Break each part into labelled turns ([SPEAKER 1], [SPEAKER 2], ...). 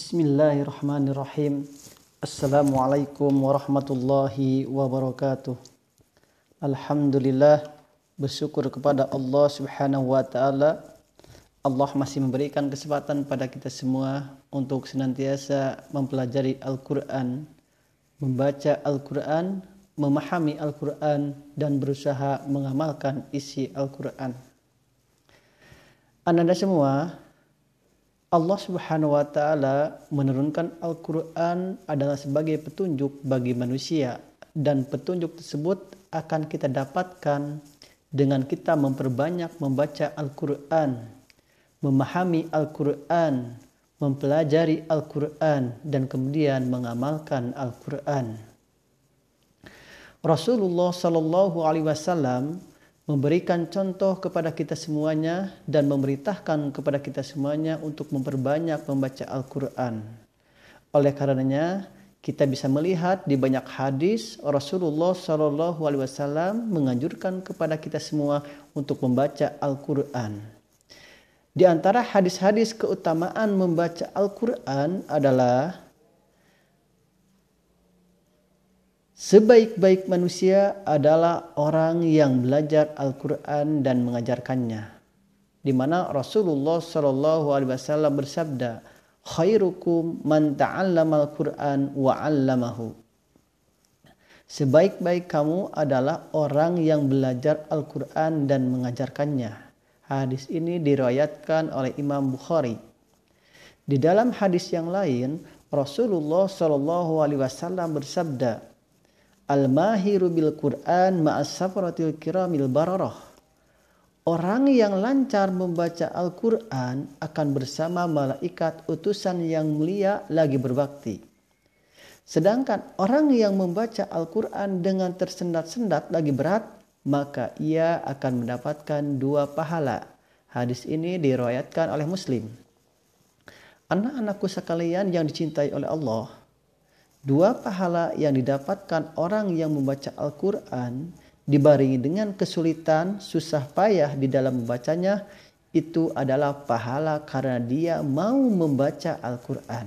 [SPEAKER 1] Bismillahirrahmanirrahim. Assalamualaikum warahmatullahi wabarakatuh. Alhamdulillah bersyukur kepada Allah Subhanahu wa taala. Allah masih memberikan kesempatan pada kita semua untuk senantiasa mempelajari Al-Qur'an, membaca Al-Qur'an, memahami Al-Qur'an dan berusaha mengamalkan isi Al-Qur'an. Anda semua Allah Subhanahu wa taala menurunkan Al-Qur'an adalah sebagai petunjuk bagi manusia dan petunjuk tersebut akan kita dapatkan dengan kita memperbanyak membaca Al-Quran, memahami Al-Quran, mempelajari Al-Quran, dan kemudian mengamalkan Al-Quran. Rasulullah Shallallahu Alaihi Wasallam memberikan contoh kepada kita semuanya dan memerintahkan kepada kita semuanya untuk memperbanyak membaca Al-Quran. Oleh karenanya, kita bisa melihat di banyak hadis Rasulullah Shallallahu Alaihi Wasallam menganjurkan kepada kita semua untuk membaca Al-Quran. Di antara hadis-hadis keutamaan membaca Al-Quran adalah sebaik-baik manusia adalah orang yang belajar Al-Quran dan mengajarkannya. Di mana Rasulullah Shallallahu Alaihi Wasallam bersabda, khairukum man ta'allama al-Qur'an wa 'allamahu. Sebaik-baik kamu adalah orang yang belajar Al-Quran dan mengajarkannya. Hadis ini diriwayatkan oleh Imam Bukhari. Di dalam hadis yang lain, Rasulullah Shallallahu Alaihi Wasallam bersabda, "Al-mahiru bil Quran ma'as safaratil kiramil bararah." Orang yang lancar membaca Al-Quran akan bersama malaikat utusan yang mulia lagi berbakti. Sedangkan orang yang membaca Al-Quran dengan tersendat-sendat lagi berat, maka ia akan mendapatkan dua pahala. Hadis ini diriwayatkan oleh Muslim. Anak-anakku sekalian yang dicintai oleh Allah, dua pahala yang didapatkan orang yang membaca Al-Quran dibaringi dengan kesulitan, susah payah di dalam membacanya, itu adalah pahala karena dia mau membaca Al-Quran.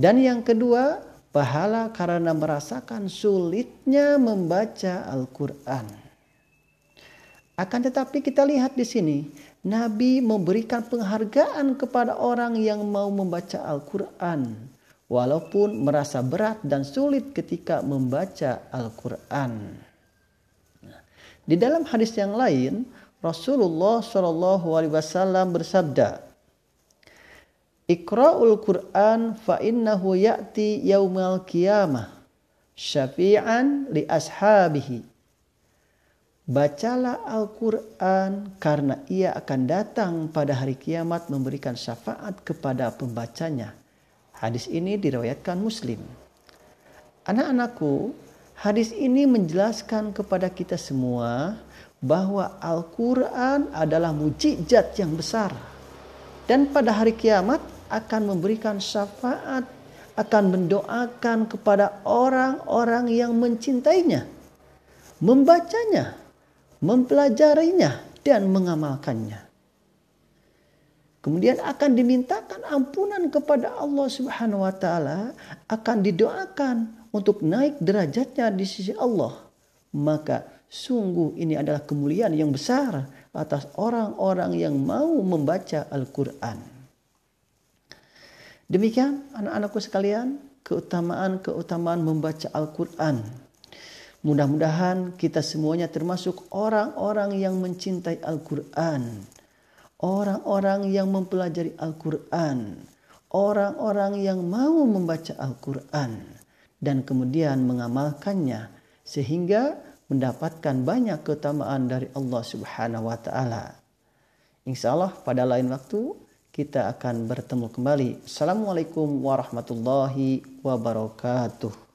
[SPEAKER 1] Dan yang kedua, pahala karena merasakan sulitnya membaca Al-Quran. Akan tetapi kita lihat di sini, Nabi memberikan penghargaan kepada orang yang mau membaca Al-Quran. Walaupun merasa berat dan sulit ketika membaca Al-Quran. Di dalam hadis yang lain, Rasulullah Shallallahu Alaihi Wasallam bersabda, Iqra'ul Quran fa innahu ya'ti yaumal qiyamah syafi'an li ashabihi. Bacalah Al-Quran karena ia akan datang pada hari kiamat memberikan syafaat kepada pembacanya. Hadis ini diriwayatkan Muslim. Anak-anakku, Hadis ini menjelaskan kepada kita semua bahwa Al-Quran adalah mujizat yang besar. Dan pada hari kiamat akan memberikan syafaat, akan mendoakan kepada orang-orang yang mencintainya, membacanya, mempelajarinya, dan mengamalkannya. Kemudian akan dimintakan ampunan kepada Allah Subhanahu wa taala, akan didoakan untuk naik derajatnya di sisi Allah, maka sungguh ini adalah kemuliaan yang besar atas orang-orang yang mau membaca Al-Quran. Demikian anak-anakku sekalian, keutamaan-keutamaan membaca Al-Quran. Mudah-mudahan kita semuanya termasuk orang-orang yang mencintai Al-Quran. Orang-orang yang mempelajari Al-Quran. Orang-orang yang mau membaca Al-Quran dan kemudian mengamalkannya sehingga mendapatkan banyak keutamaan dari Allah Subhanahu wa taala. Insyaallah pada lain waktu kita akan bertemu kembali. Assalamualaikum warahmatullahi wabarakatuh.